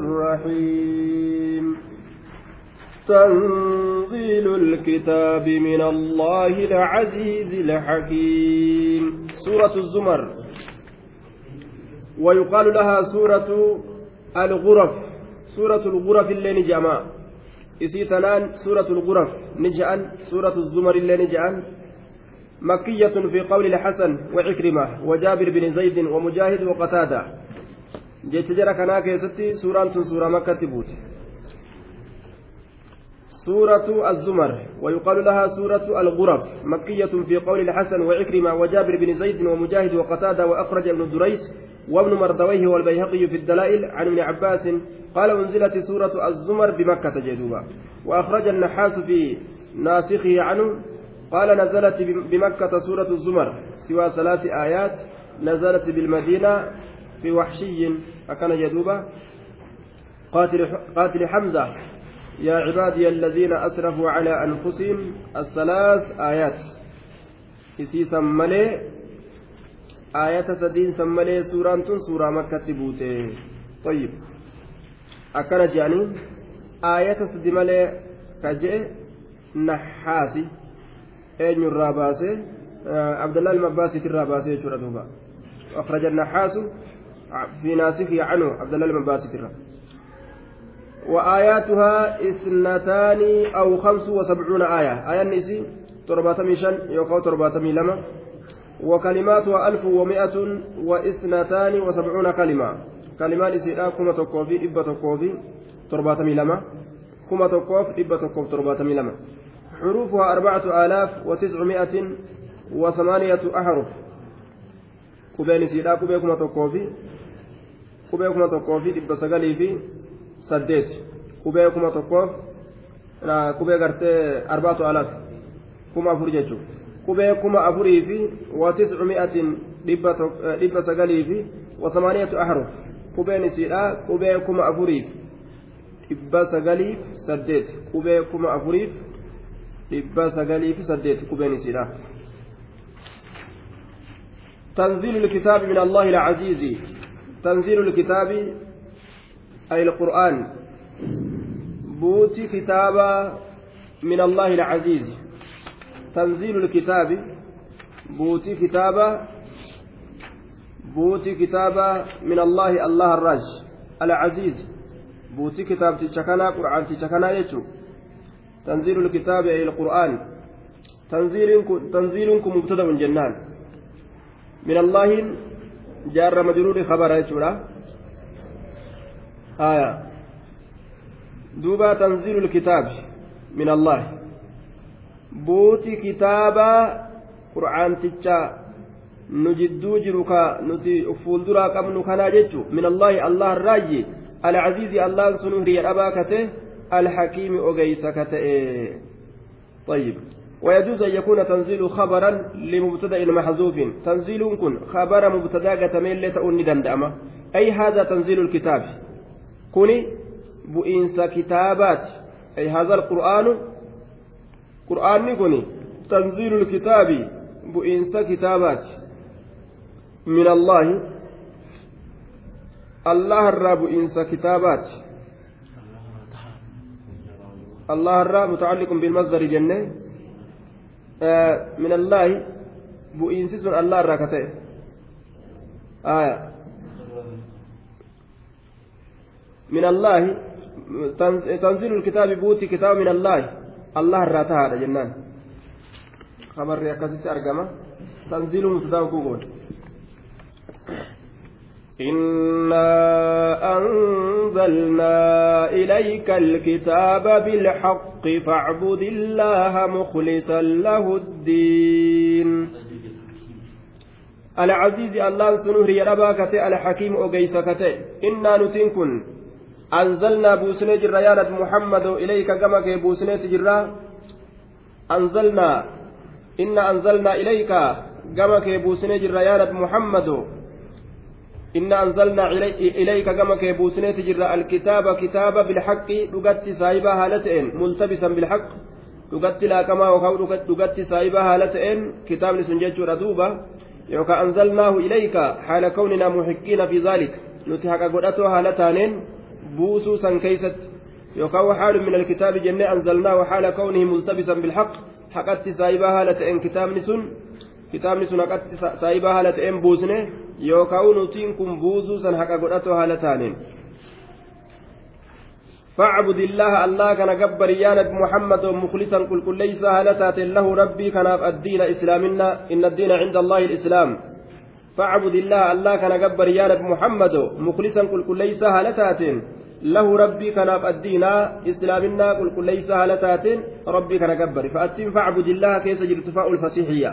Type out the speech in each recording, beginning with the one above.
الرحيم. تنزيل الكتاب من الله العزيز الحكيم. سورة الزمر. ويقال لها سورة الغرف. سورة الغرف اللي نجمع إسيتنان سورة الغرف. نجأن سورة الزمر اللي نجأن. مكية في قول الحسن وعكرمة وجابر بن زيد ومجاهد وقتادة. Jecha jara kanaa keessatti suuraan tun suuraa makkatti buute. سورة الزمر ويقال لها سورة الغرف مكية في قول الحسن وعكرمة وجابر بن زيد ومجاهد وقتادة وأخرج ابن دريس وابن مردويه والبيهقي في الدلائل عن ابن عباس قال أنزلت سورة الزمر بمكة جدوبا وأخرج النحاس في ناسخه عنه قال نزلت بمكة سورة الزمر سوى ثلاث آيات نزلت بالمدينة في وحشي أكن جدوبا قاتل, قاتل حمزة. يا عبادي الذين أسرفوا على أنفسهم. الثلاث آيات. إسي سملي. آية سدين سملي. سورة سورة مكة بوتي طيب. أكن جاني. آية سدي ملي كجئ. نحاسي. أين الراباسي؟ عبد الله المباسي في الراباسي شورة دوبا أخرج النحاس. في ناسخه عنه عبد الله المباسي في وآياتها اثنتان أو خمس وسبعون آية. آية النسي ترباتمي شن يوكاو ترباتمي لما وكلماتها ألف ومائة واثنتان وسبعون كلمة. كلمات سيدا كما تقوفي إبا تقوفي ترباتمي لما كما تقوف إبا تقوف ترباتمي لما حروفها أربعة آلاف وتسعمائة وثمانية أحرف. قبين سيدا كما تقوفي قبين كما تقوفي إبا سقالي في saddeet qubee kuma tokkoof qubee gartee arbaatu alaaf kuma afur jechuudha qubee kuma afurii fi watiscu mi'atin dhibba sagalii fi wasamaaniyatu ahruf qubeen isiidha qubee kuma afuriif dhibba sagaliif saddeet qubee kuma afuriif dhibba sagalii fi saddeet qubeen isiidha تنزيل الكتاب من الله العزيز تنزيل الكتاب أي القرآن. بوتي كتابا من الله العزيز. تنزيل الكتاب بوتي كتابا بوتي كتابا من الله الله الراج العزيز. بوتي كتاب تشكنا قرآن تشكنا يجو. تنزيل الكتاب أي القرآن. تنزيلكم تنزيلكم مبتدأ جنان. من الله جار مجرور خبر يجو آية. دوبا تنزيل الكتاب من الله. بوتي كتابا قرآن تجا. نجدو جركا نتي فولدرا قبل كنا جتو من الله الله الراجي العزيز الله سنوري أباكته. الحكيم أجيسكته طيب. ويجوز أن يكون تنزيل خبرا لمبتدأ محذوف تنزيل كن خبر مبتدأ تميل لتأني دندأمة أي هذا تنزيل الكتاب kuni bu'iinsa kitaabaati ay haza alqur'aanu qur'aanni kuni tanziilu lkitaabi bu'iinsa kitaabaati min allaahi allah irraa bu'iinsa kitaabaati الله الراء متعلق بالمصدر جنة من الله بؤنسس الله الراكته آية من الله تنزيل الكتاب بوتي كتاب من الله الله الراتها هذا جنان خبر يكاسيت أرقمة تنزيل مبتدا كوكول إنا أنزلنا إليك الكتاب بالحق فاعبد الله مخلصا له الدين. العزيز الله سنهر يرباكت الحكيم أجيسكت إنا نتنكن أنزلنا بوسني جرا يا نبي محمد إليك كما كي بوسني تجرا أنزلنا. إن أنزلنا إليك كما جرا يا نبي محمد. إن أنزلنا إليك كما كي بوسني تجرا الكتاب كتاب بالحق لقت سايبا هالتين ملتبسا بالحق لقت لا كما وكو لقت سايبا هالتين كتاب لسنجج ردوبا يوكا أنزلناه إليك حال كوننا محقين في ذلك نتحق قدرته هالتانين بوسو سن كيست يوكاو حال من الكتاب جنة أنزلناه حال كونه ملتبسا بالحق حقت سايبها لتئن كتاب نسن كتاب نسن حقت سايبها لتئن بوسنه يوكاو نتين كن بوسو سن حقا قرأتها لتانين فاعبد الله الله كان جبر يا نبي محمد مخلصا قل كل ليس هلتات له ربي كان الدين اسلامنا ان الدين عند الله الاسلام فاعبد الله الله كان جبر يا نبي محمد مخلصا قل كل ليس هلتات له ربي كان الدين اسلامنا قل كل ليس هلتات ربي كان جبر فاتم فاعبد الله كيس ارتفاع الفسيحيه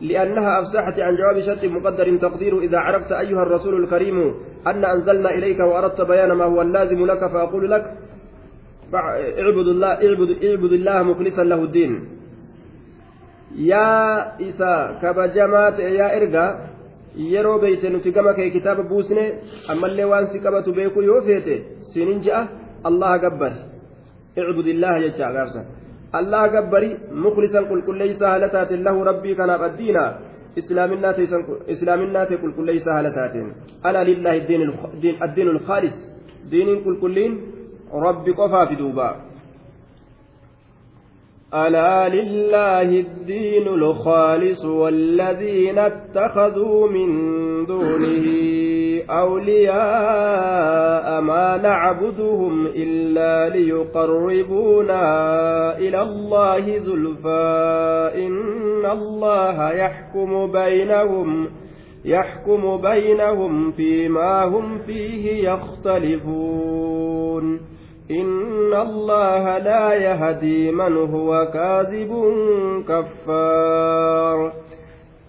لأنها أفسحت عن جواب شرط مقدر تقدير إذا عرفت أيها الرسول الكريم أن أنزلنا إليك وأردت بيان ما هو اللازم لك فأقول لك اعبد الله اعبد اعبد الله مخلصا له الدين. يا إسا كبجمات يا إرجا yeroo beeyte nuti gama kee kitaaba buusne ammallee waan si qabatu beeku yoo feete sinin je'a allaha gabbari icbud allaha gabbari muklisan qulqulleeysa haala taateen lahu rabbii kanaaf addiina islaaminaa ta'e qulqulleeysa haala taateen alaa lillaahi addiin ulkhaalis diiniin qulqulliin rabbi qofaa fi duuba ألا لله الدين الخالص والذين اتخذوا من دونه أولياء ما نعبدهم إلا ليقربونا إلى الله زلفى إن الله يحكم بينهم يحكم بينهم فيما هم فيه يختلفون إن الله لا يهدي من هو كاذب كفار.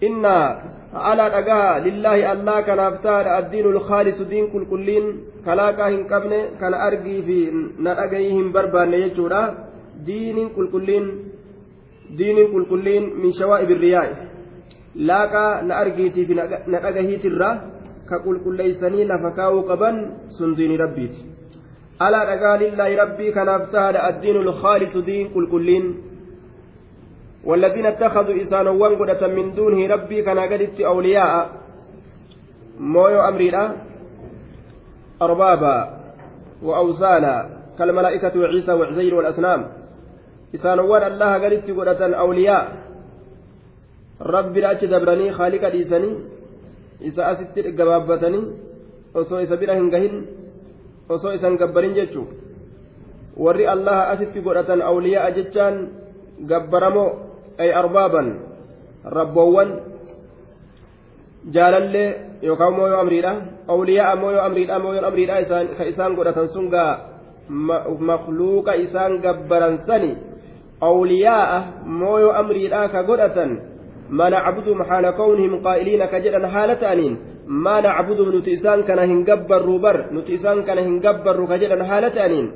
إن على رجاء لله الله كان أفتار الدين الخالص دين كل كلين كلاكا هن كبن كان أرجي في نرجيهم بربان يجورا دين كل كلين دين كل كلين من شوائب الرياء. لاقا نأرجيتي في نرجهيت الرا كقول كليسني لفكاو قبن سندين ربيتي. Alaa dhagaa lillaahi rabbii kanaaf tahaadha addiinu lkhaalisu diin qulqulliin والذين اتخذوا إسانوان قدة من دونه ربي كان قدت أولياء. مويو أمريرا أربابا وأوثانا كالملائكة وعيسى وعزير والأصنام. إسانوان الله قدت قدة أولياء. ربي لا دبرني خالق ديسني إسا أستر قبابتني وصو إسا برهن osoo isan gabbarin jechuun warri allaha asitti godhatan awliyaa jechaan gabbaramoo ay arbaaban rabboowwan jaalallee yookaan mooyoo amriidha awliyaa mooyoo amriidha mooyoon amriidha ka isaan godhatan sun gaa makluuqa isaan gabbaran sani awliyaa mooyoo amriidha ka godhatan ما نعبدهم حال كونهم قائلين كجدا حالة أنين ما نعبدهم نتيسان كان هنجبر بر نتيسان كان هنجبر كجدا حالة أنين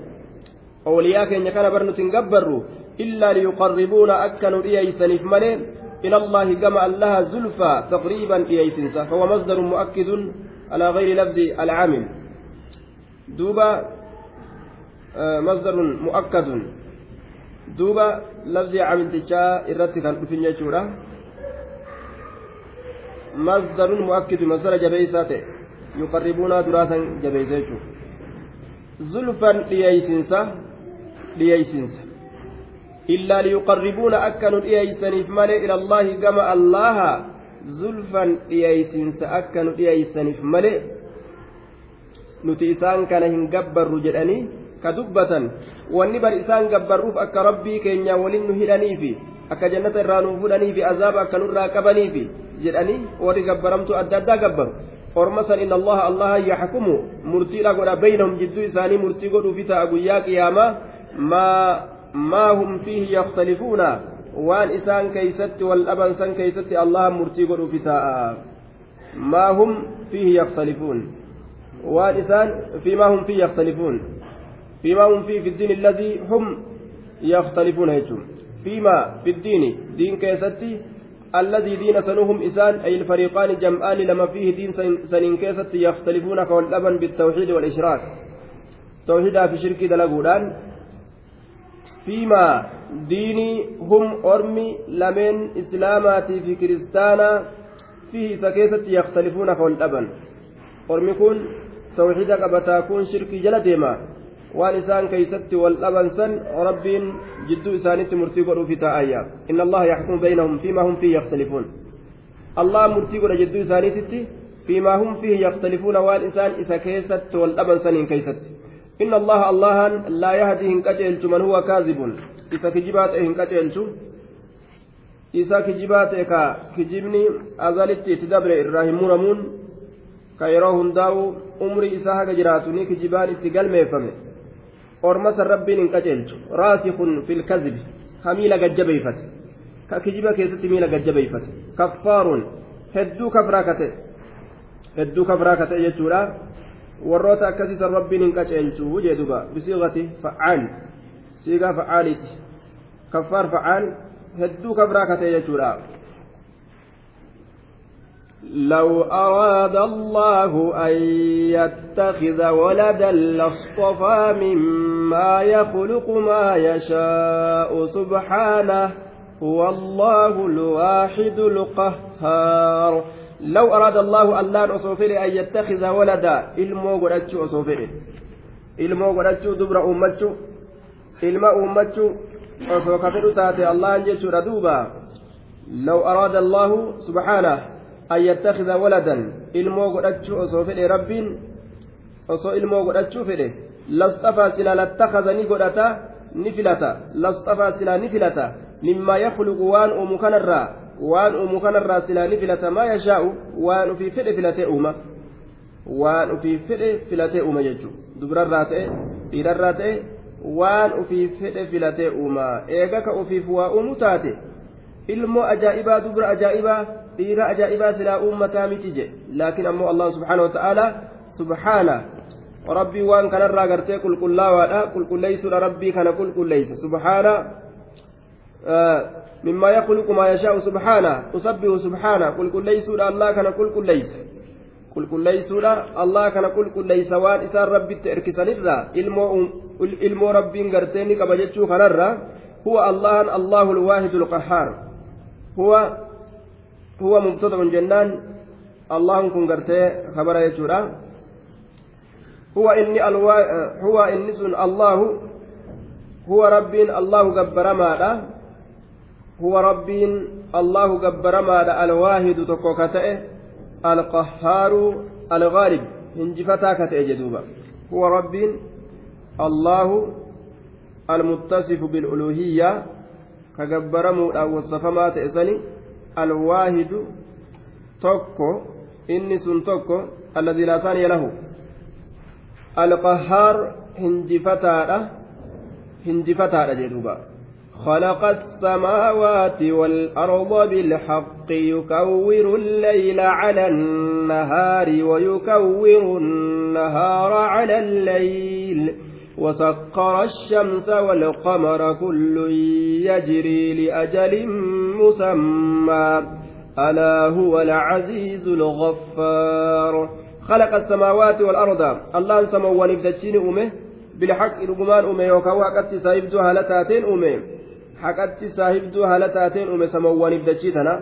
أولياء كان كان بر نتنجبر إلا ليقربونا أكنوا إيسانف ملين إلى الله كما الله زلفى تقريبا إيسنسا فهو مصدر مؤكد على غير لفظ العامل. دوبا آه مصدر مؤكد. دوبا لفظ عامل تجاه في النجورة مصدر مؤكد مصدر جبيسات يقربون دراسا جبيسات زلفا لييسنسا لييسنسا إلا ليقربون أكنوا لييسنف مالي إلى الله كما الله. زلفا لييسنسا أكنوا لييسنف مالي nuti isaan kana hin gabbarru jedhanii ka dubbatan wanni bar isaan gabbarruuf akka rabbii keenya akka jannata irraa nuuf fudhaniifi azaaba akka nurraa qabaniifi jedhanii warri gabbaramtu adda addaa gabbaru orma san inna allaha allaha yaxkumu murtiidha godha baynahum jidduu isaanii murtii godhuufi ta'a guyyaa qiyaamaa maa maa hum fiihi yakhtalifuuna waan isaan keeysatti wal dhaban san keeysatti allaha murtii godhuufi ta'a maa hum fiihi yakhtalifuun waan isaan fiimaa hum fiihi yakhtalifuun fiimaa hum fiihi fi ddiin alladii hum yakhtalifuuna jechuun fiimaa fi ddiini diin keessatti الذي دين سنهم إسان أي الفريقان جمعان لما فيه دين سنين كيست يختلفون كاللبن بالتوحيد والإشراك. توحيدا في شرك دلقودان. فيما ديني هم أرمي لمن إسلاماتي في كريستانا فيه سكيست يختلفون كاللبن أرمي كون توحيدا قبتا كون شرك جل ديما. Waan isaan keeysatti wal dhaban san rabbiin jidduu isaanitti murtii godhuufi taa'ayya inna allaha yaxkumu baynahum fiimaa hum fiihi yakhtalifuun allah murtii godha jidduu isaaniititti fiimaa hum fiihi yakhtalifuuna waan isaan isa keessatti wal dhaban saniin keeysatti inna allaha allahan laa yahdii hin qaceelchu man huwa kaazibun isa kijibaa ta'e hin qaceelchu isa kijibaa ta'e ka kijibni azalitti itti dabre irraa hin muramuun ka yeroo hundaa'u umrii isaa haga jiraatu ni kijibaan itti galmeeffame ormasa rabbiin hin qaceelchu raasikun fil kazibi ka miila gajjabeeyfate ka kijiba keessatti miila gajjabeeyfate kaffaaruun. Hedduu kafraa kate hedduu kafraa kate jechuudha. Warroota akkasiisan rabbiin hin qaceelchu jee duba bisiiqati fa'aal siigaa fa'aaliiti. Kaffaar fa'aal hedduu kafraa kate jechuudha لو أراد الله أن يتخذ ولدا لاصطفى مما يخلق ما يشاء سبحانه هو الله الواحد القهار. لو أراد الله ألا أصوفر أن يتخذ ولدا إلمو قرأتشو أصوفر إلمو قرأتشو دبر أمتشو. إلما أمتشو أصوكفر تاتي الله أنجتشو ردوبا لو أراد الله سبحانه. An yattakhidha waladan ilmoo godhachuu osoo fedhe rabbiin osoo ilmoo godhachuu fedhe lasxafaa silaa lattakhadha ni godhata ni filata lasxafaa silaa ni filata mimmaa yakhluqu waan uumu kanarraa waan uumu kanarraa silaa ni filata maa yashaa'u waan ufii fedhe filatee uuma waan ufii fedhe filatee uuma jechuudha dubrarraa ta'e dhiirarraa ta'e waan ufii fedhe filatee uuma eega ka ufiif waa uumu taate ilmoo ajaa'ibaa dubra ajaa'ibaa dhiira ajaa'ibaa silaa uummataa miti je laakiin ammoo allah subxaana wata'aalaa subxaana rabbii waan kanarraa gartee qulqullaawaadha qulqulleeysuudha rabbii kana qulqulleeysa subxaana مما يخلق ما يشاء سبحانه أسبه سبحانه قل كل ليس الله كان قل كل ليس قل كل ليس الله كان قل كل ليس وان إسان ربي تركسن الرا ilmoo rabbiin gartee ni qaba jechuu kanarra huwa allahan allahu huwa huwa mubtada'un jennaan allahun kun gartee kabara jechuudha huwa inni huwa inni sun allahu huwa rabbiin allahu gabbaramaadha huwa rabbiin allahu gabbaramaadha alwaahidu tokko ka ta'e alqahaaru algaalib hinjifataa ka ta'e jedhuuba huwa rabbiin allahu almuttasifu biluluhiyya ka gabbaramuudhaan wasafamaa ta'e sani alwaahidu tokko inni sun tokko alladii laa saaniya lahu alqahaar hinjifataadha hinjifataadha jedhuuba خلق السماوات والأرض بالحق يكور الليل على النهار ويكور النهار على الليل وسخر الشمس والقمر كل يجري لأجل مسمى. ألا هو العزيز الغفار. خلق السماوات والأرض. الله سمى ونبدتشين أمه بالحق رقمان أمه يوكا وقت سايبدو هالتاتين أمه حقت سايبدو هالتاتين أمه سمى ونبدتشيتنا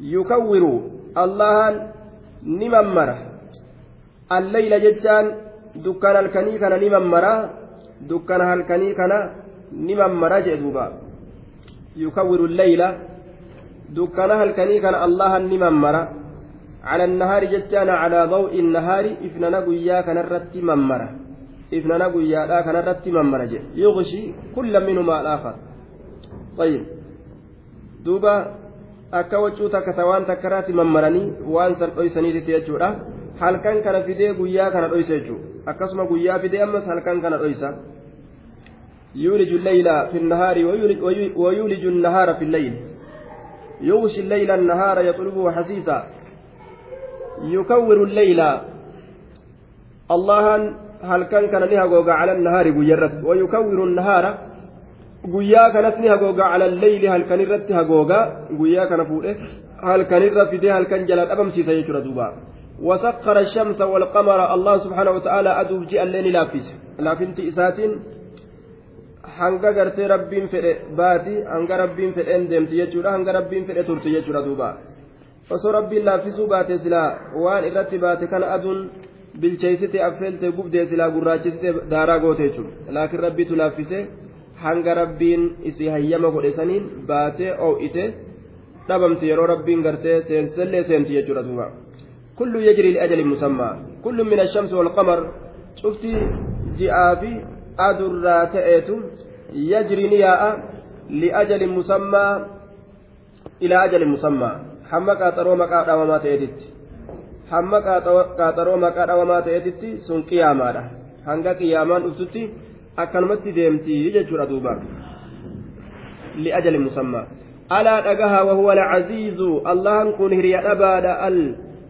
يكور الله نممر. الليل جتان دكان الكني كان نممر دكان الكني كان نممر جدوبا يكور الليل دكان هلكني كان الله نممر على النهار جتانا على ضوء النهار إفننا قويا كان الرت ممر إفننا قويا لا كان الرت ممر يغشي كل منهما الآخر طيب دوبا akka wachuu takka ta waan takkaraatti mammaranii waan san dhoysaniititti jechuudha. Halkan kana fidee guyyaa kana dhoysa jechuudha. Akkasuma guyyaa fidee ammas halkan kana dhoysa يولج الليل في النهار ويولج, النهار في الليل يغشي الليل النهار يطلبه حسيسا يكور الليل الله هل كان كان لها جوجا على النهار جيرت ويكور النهار guyyaa kanas ni hagooga cala alleyli halkan irratti hagooga guyyaa kana fuudhe halkan irra fidee halkan jala dhabamsiisa jechuudha duuba وسخر الشمس والقمر الله سبحانه وتعالى أدوف جاء الليل لافس لافنت إساتين hanga gartee rabbiin fedhe baati hanga rabbiin fedheen deemti jechuudha hanga rabbiin fedhe turti jechuudha duuba osoo rabbiin laaffisuu baate silaa waan irratti baate kana aduun bilcheessite affeelte gubdee silaa gurraachisite daaraa goote jechuudha laakiin rabbiitu laaffise hanga rabbiin isii hayyama godhe saniin baatee oo'ite dhabamti yeroo rabbiin gartee seensillee seenti jechuudha duuba li'ajali musammaa kullu min ashamsi walqamar cufti ji'aa fi adurraa ta'eetu yajri ni yaa'a li'ajali musammaa ilaa ajali musammaa hamma qaaxaroo maqaa dhawamaa ta'eetitti hamma qaaxaroo maqaa dhawamaa ta'eetitti sun qiyaamaadha hanga qiyaamaan dhuftutti akkanumatti deemti jechuudha duuba li'ajali musammaa alaa dhagaha wahuwa alcaziizu allahan kun hiriya dhabaadha al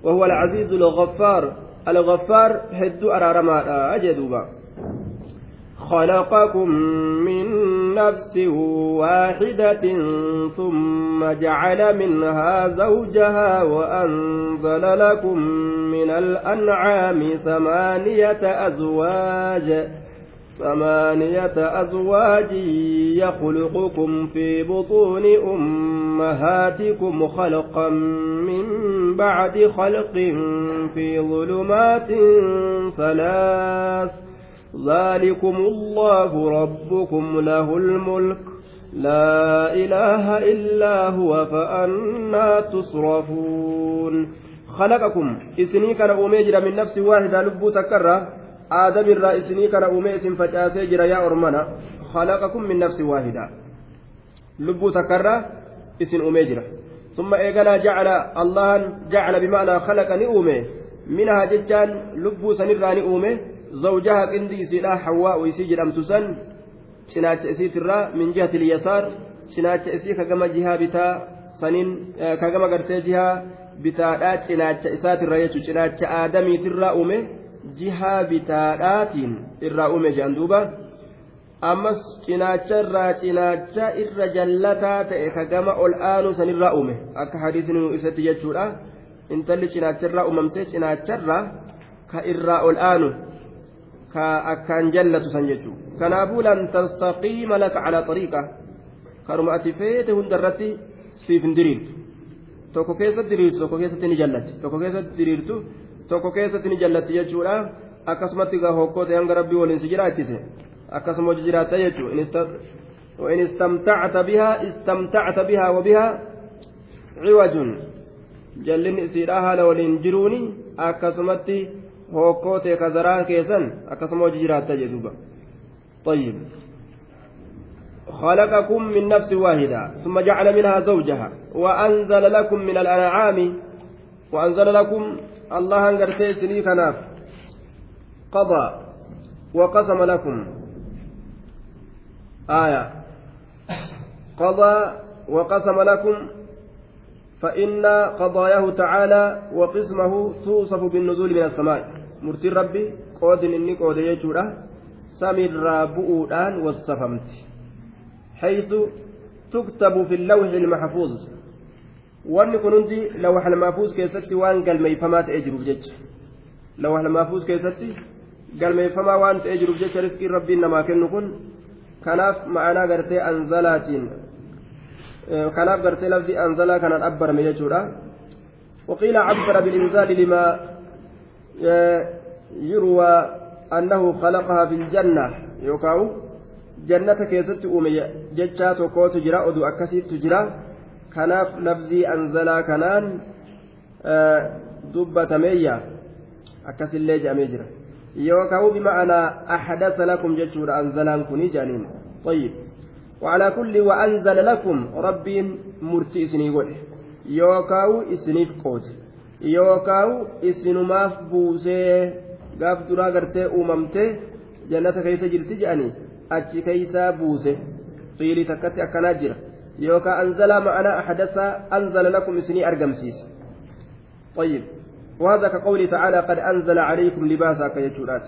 alcaziizu algaffaar algaffaar hedduu araaramaadha jee duuba خلقكم من نفس واحدة ثم جعل منها زوجها وأنزل لكم من الأنعام ثمانية أزواج ثمانية أزواج يخلقكم في بطون أمهاتكم خلقا من بعد خلق في ظلمات ثلاث. ذلكم الله ربكم له الملك. لا إله إلا هو فأنا تصرفون. خلقكم. إسني كان أميجر من نفس واحدة آدم الرا إسني كان أميس فجأة يا أرمنا خلقكم من نفس واحدة لبو تكرة إسن أميجر ثم إيقنا جعل الله جعل بمعنى خلقني أمي منها ججان لبو سنراني أمي zawjaha qindi isiidha hawaa isii jedhamtu san cinaacha isiitirraa min jihati lyasaar cinaacha isii kagama jihaa bitaa saniin kagama gartee jihaa bitaadhaa cinaacha isaatirra jechuun cinaacha aadamiitirraa uume jihaa bitaadhaatiin irraa uume jedhan duuba ammas cinaacha irraa cinaacha irra jallataa ta'e kagama ol aanu sanirraa uume akka hadiisni ibsatti jechuudha intalli cinaacharraa uumamtee cinaacharraa ka irraa ol aanu ka akkaan jallatu san jechuudha kanaafuu lan tastaqiima laka calaa xariiqa karuma ati feete hundarratti siif hin diriirtu tokko keessatti diriirtu tokko keessatti ni jallatti tokko keessatti diriirtu tokko keessatti ni jallatti jechuudha akkasumatti gaa hokkoote hanga rabbii waliin si jiraachise akkasuma hojii jiraatta jechuudha وإن استمتعت بها استمتعت بها وبها عوج جلني سيراها لو لنجروني أكسمتي kazaraa keessan akkasuma hojii jiraatta jedhuuba طيب خلقكم من نفس واحدة ثم جعل منها زوجها وأنزل لكم من الأنعام وأنزل لكم الله سني كناف قضى وقسم لكم آية قضى وقسم لكم فإن قضاياه تعالى وقسمه توصف بالنزول من السماء murtiin rabbi qoodin inni qoode jechuudha samiirraa bu'uudhaan wassafamti haysu tuktabu fi lawxi ilmaxfuuz wanni kun hundi lawxa ilmaafuuz keessatti waan galmeeyfamaa ta'ee jiruuf jecha lawxa ilmaafuuz keessatti galmeeyfamaa waan ta'ee jiruuf jecha riskiin rabbiin namaa kennu kun kanaaf ma'anaa gartee anzalaatiin kanaaf gartee lafdi anzalaa kanaan abbarame jechuudha وقيل عبر بالإنزال لما يروى أنه خلقها في الجنة يوكاو جنة كيست أومي جتشا توكو تجرا أدو أكسي تجرا أنزلا كنان دبة مية أكسي اللي جأمي جرا يوكاو بمعنى أحدث لكم جتشور أنزلان كوني جانين طيب وعلى كل وأنزل لكم ربي مرتي إسني يوكاو إسنيف قوت yookaan isinumaaf buusee gaaf duraa gartee uumamte jannata keessa jirti jedhanii achi keeysaa buuse. Qiilii takkatti akkanaa yookaan anzalaa ma'anaa ahadasaa anzala lakum isinii argamsiise طيب. وهذا كقوله تعالى قد أنزل عليكم لباسا كيجورات.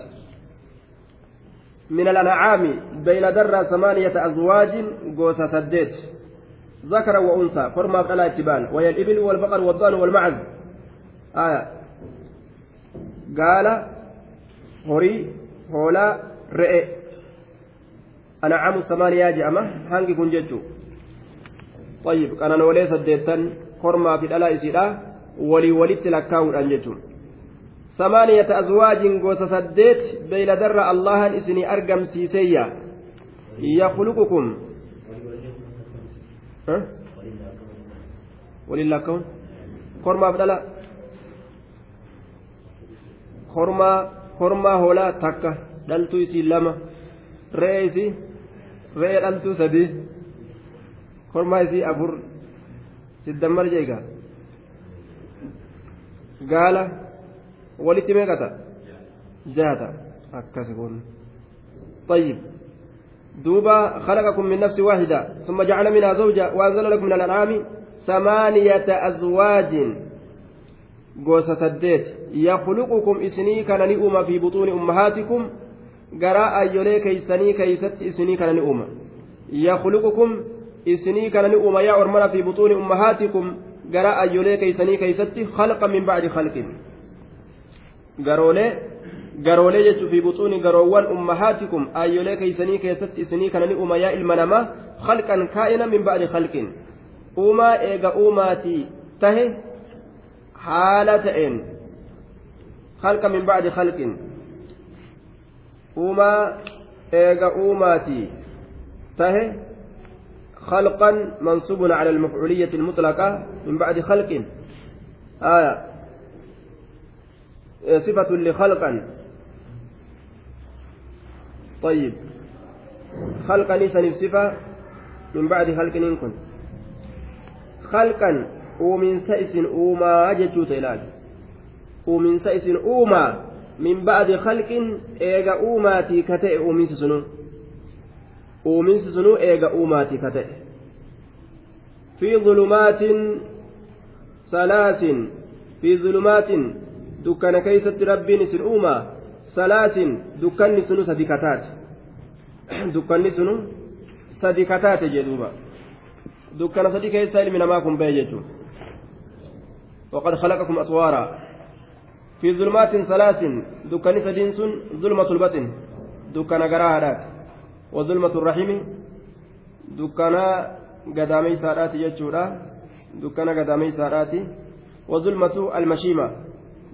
من الأنعام بين درة ثمانية أزواج قوس سديت. ذكر وأنثى فرما فلا اتبان وهي الإبل والبقر والضأن والمعز. gaala horii hoolaa re'e ancamu samaaniyaa je'ama hangi kun jechuu طيب qananoolee saddeettan kormaa fi dhalaa isiidha walii walitti lakkaa'uudhaan jechuun ثمانية أزواج قوس سديت بين در الله إسني أرقم سيسيا. يخلقكم. أه؟ ولله كون كرما بدلا كرما كرما هولا تكا دلتو يسي لما. رئيسي رئي كرما يسي أفر سدمر جيغا قال walitti meeqata? Jahata akkasi kun. طيب دوبا خلقكم من نفس واحدة ثم جعل منها زوجة وأنزل لكم من الأنعام ثمانية أزواج قوس سديت يخلقكم إسني كان نؤم في بطون أمهاتكم قراء يولي كيسني كيست إسني كان نؤم يخلقكم كان نؤم يا أرمنا في بطون أمهاتكم قراء يولي كيسني كيست خلقا من بعد خلق garoolee garoolee jechuun fi buxuuni garoowwan ummahaatikum aayyolee keeysanii keessatti isinii kana ni umayaa ilma namaa halqan kaa'ina min ba'di halqin uumaa eega uumaatii tahe haala ta'een halqa min ba'di halqin uumaa eega uumaatii tahe خلقا منصوب على المفعولية المطلقة من بعد خلق. آية. صفة لخلقا. طيب. خلقا ليس صفة من بعد خلق كن خلقا. ومن سئس أوما جتشوت إلال ومن سئس أوما من بعد خلق إيغا أوماتي كتئ ومن سسنو ومن سسنو إيغا أوماتي كتئ في ظلمات ثلاث في ظلمات dukkana keeysatti rabbiin isin uumaa salaasin dukkanni sunu sadi kataate dukkanni sunu sadi jedhuuba dukkana sadi keessa ilmi namaa kun bahe jechuun وقد خلقكم أطوارا في ظلمات ثلاث دكان سدين سن ظلمة البطن دكان قراهات وظلمة الرحم دكان قدامي سارات يجورا دكان قدامي سارات وظلمة المشيمة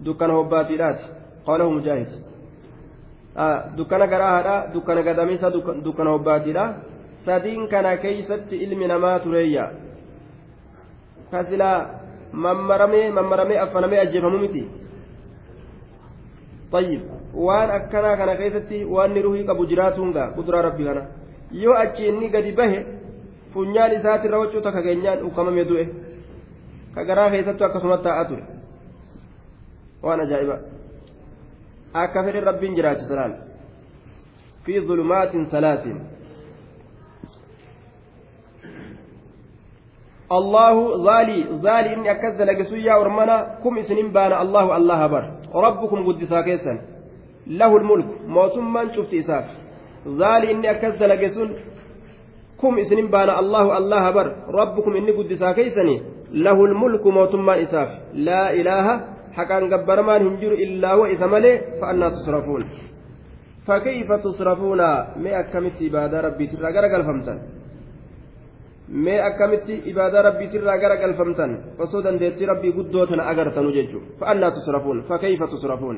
dukkana hobbaatiidhaati qaalahu mujaahid dukkana garaahaadha dukkana gadamiisa dukkana hobbaatiidha sadiin kana keeysatti ilmi namaa tureeyya kasilaa mammaramee mammaramee affanamee ajjeefamu miti طيب waan akkanaa kana keessatti waan ni ruhii qabu jiraatuunga kuduraa rabbi kana yoo achi inni gadi bahe funyaan isaatirra waccuu takka keenyaan ukamame du'e ka garaa keessattu akkasuma taa'aa ture waan ajaa'iba akka fedhe rabbiin jiraachisa laal fi zulumaatin salaasin الله ظالي ظالي إني أكز لقسويا ورمنا كم إسنين بان الله الله بر ربكم له الملك موسما شفت إساف. ظالي إني أكز لقسون كم إسنين بان الله الله بر. ربكم إني قد ساكيسني له الملك موسما إساف. لا إله حقان قبرمان هنجر إلا وإذا ملي فأنا تصرفون. فكيف تصرفون؟ ما أكمت إبادة ربي ترى الفمتن. ما أكمت إبادة ربي ترى غرق الفمتن. فصودا ديتي ربي قدوتنا أغرتن ججو. فأنا تصرفون. فكيف تصرفون؟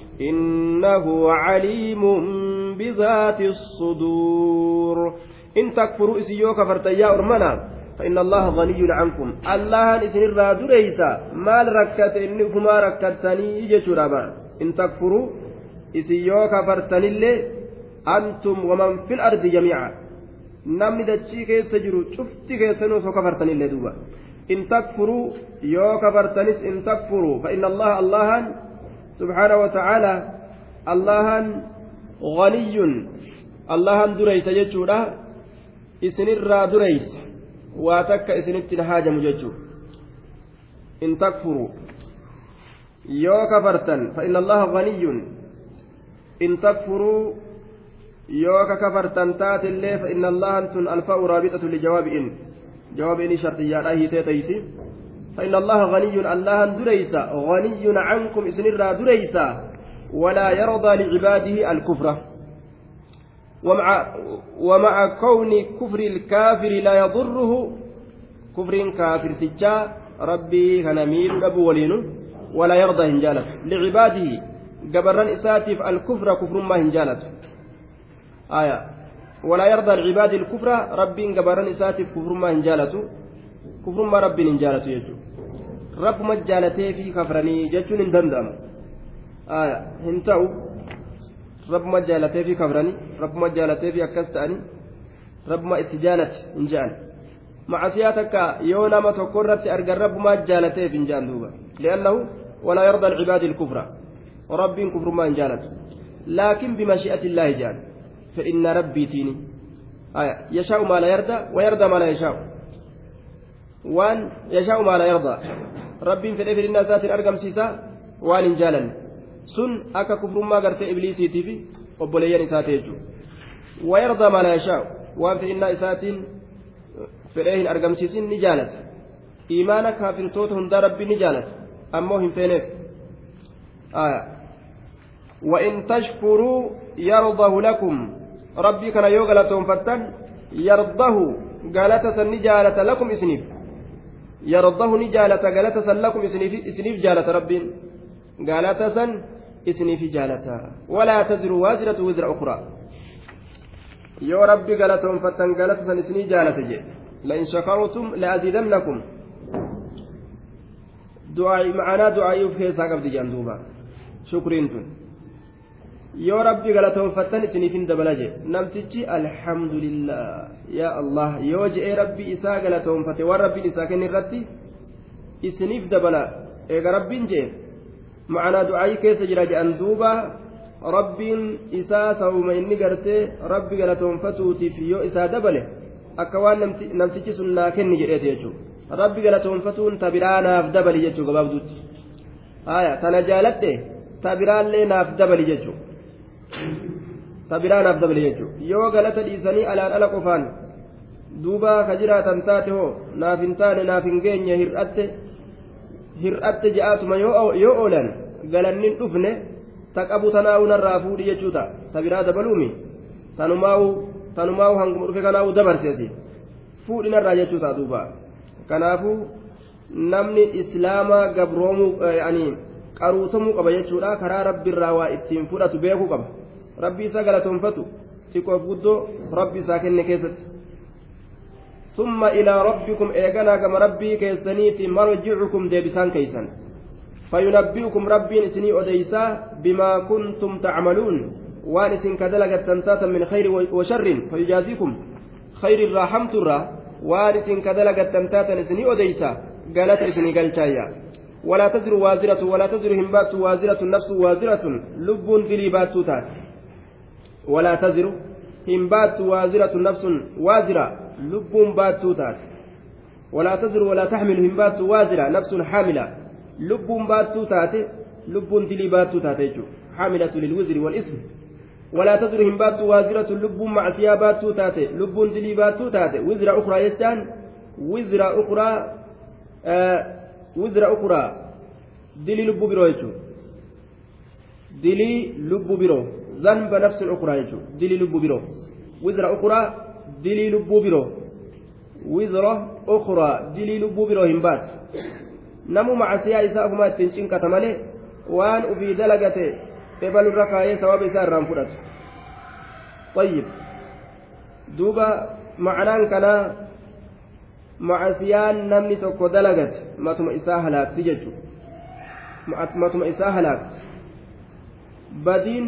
إنه عليم بذات الصدور. إن تكفروا إسيوك فرتيا أرمنا فإن الله غني عنكم. الله إسن الراد ليس مال ركت إنكما ركتني جشرابا إن تكفروا إسيو كفرتني اللي أنتم ومن في الأرض جميعا. dachii keessa jiru cufti keessanuu osoo kafartanii illee duuba in takfuruu yoo kafartanis in takfuruu fa inna allaha allahan allahan ganiyyun allahan dureysa jechuudha isinirraa dureysa waa takka isinitti haajamu jechuun in takfuru yoo kafartan fa inna allaha ganiyyun in takfuruu yoo ka kafartan taatillee fa inna allahan tun alfa'u raabixatu lijawaabi in jawaabi inni shartiyyaadha hiitee taysi فإن الله غني الله دريسا غني عنكم إسنرا دريسا ولا يرضى لعباده الكفر. ومع ومع كون كفر الكافر لا يضره كفر كافر تجا ربي هنميل أبو ولين ولا يرضى هنجالة. لعباده قبران إساتف الكفر كفر ما هنجالة. آية. ولا يرضى العباد الكفر ربي قبران إساتف كفر ما هنجالة. كفر ما ربي هنجالة يجو. رب ما جالتي في كفرني جتون دندم. آية هنتو رب ما جالتي في كفرني رب ما جالتي في أكستاني رب ما اتجالت هنجال معصية تكا يونا ما تقرت أرجى رب ما جالتي في هنجال دوبا. لأنه ولا يرضى العباد الكفر. ورب كفر ما انجالت لكن بمشيئة الله جال فإن ربي تيني. آية يشاء ما لا يرضى ويرضى ما لا يشاء. وأن يشاء ما لا يرضى ربي في الإبل الناس أرقم سيسا وان انجالا سن أكا كفر ما قرت إبليسي تيفي وبليان إساتيجو ويرضى ما لا يشاء وان في إسات في الإبل أرقم سيسين نجالت إيمانك كافر توت هند ربي نجالت أمو هم فينيف آية وإن تشكروا يرضه لكم ربي كان يوغلتهم فتن يرضه قالت نجالة لكم إسنيف يرضه نجالة قالت لكم إسنيف, إسنيف جالة ربي قالت سن إسنيف جالة ولا تزر وازرة وزر أخرى rabbi galatoon fattan galata san isinii jaalate jedhe لئن شكرتم لأزيدنكم ma'anaa du'aa'iif keessaa qabdi jedhan duuba shukriin tun yoo rabbi galatoonfattan isiniif hin dabala jee namtichi alhamdulillah yaa allah yoo je'ee rabbi isaa galatoonfate waan rabbiin isaa kenne irratti isiniif dabala eega rabbiin jee ma'anaa du'aa'ii keessa jira jedhan duuba rabbiin isaa sababuma inni gartee rabbi galatoonfatuutiif yoo isaa dabale akka waan namtichi sun naa kenni jedheeti jechuudha. rabbi galatoonfatuun tabiraa naaf dabali jechuu gabaabduutti haya tana jaaladhe tabiraallee naaf dabali jechuu tabiraa naaf dabali jechuu yoo galata dhiisanii alaan ala qofaan duuba ka jiraatan taate hoo naaf hin taane naaf hin geenye hir'atte hir'atte je'aatuma yoo oolan galannin dhufne ta qabu tanaa'u narraa fuudhi jechuu ta'a. Tabiraa dabaluumi tanumaa'u tanumaa'u hanguma dhufe kanaa'u dabarseesi fuudhi narraa jechuu ta'a duuba. Kanaafuu namni islaamaa gabroomuu yani qaruutamuu qaba jechuudha karaa rabbiirraa waa ittiin fudhatu beekuu qaba isaa galatoonfatu xiqqoof guddoo rabbi isaa kenne keessatti. ثم إلى ربكم إيغانا كما ربي كيسنيتي مرجعكم ديبسان كيسن فينبئكم ربي إسني أديسا بما كنتم تعملون وان إسن كدلغة تنتاتا من خير وشر فيجازيكم خير waan isin ka dalagattan taatan isinii odeysa galata isinii galchaayya. ولا تزر وازرة ولا تزر همبات وازرة نفس وازرة لب تات ولا تزر. همبات وازرة نفس وازرة لب باتو تات ولا تزر ولا تحمل همبات وازرة نفس حاملة. لب باتو تات لب دلي باتو تات حاملة للوزر والإثم. ولا تزر همبات وازرة لب مع ثيابات تاتي لب دليبات تاتي وزر أخرى يجان وزر أخرى آه وزر أخرى. دلي لب برو يجو. دلي لب برو ذنب نفس أخرى يجو دلي لب برو وزر أخرى دلي لب برو وزر أخرى دلي لب برو همبات نمو مع سياسة أفما تنشين كتمالي وان أبي irra kaayee sababa isaa irraan fudhatu طيب duuba ma'anaan kanaa macasiyaan namni tokko dalagate matuma isaa halaakti jechu matuma isaa halaakti badiin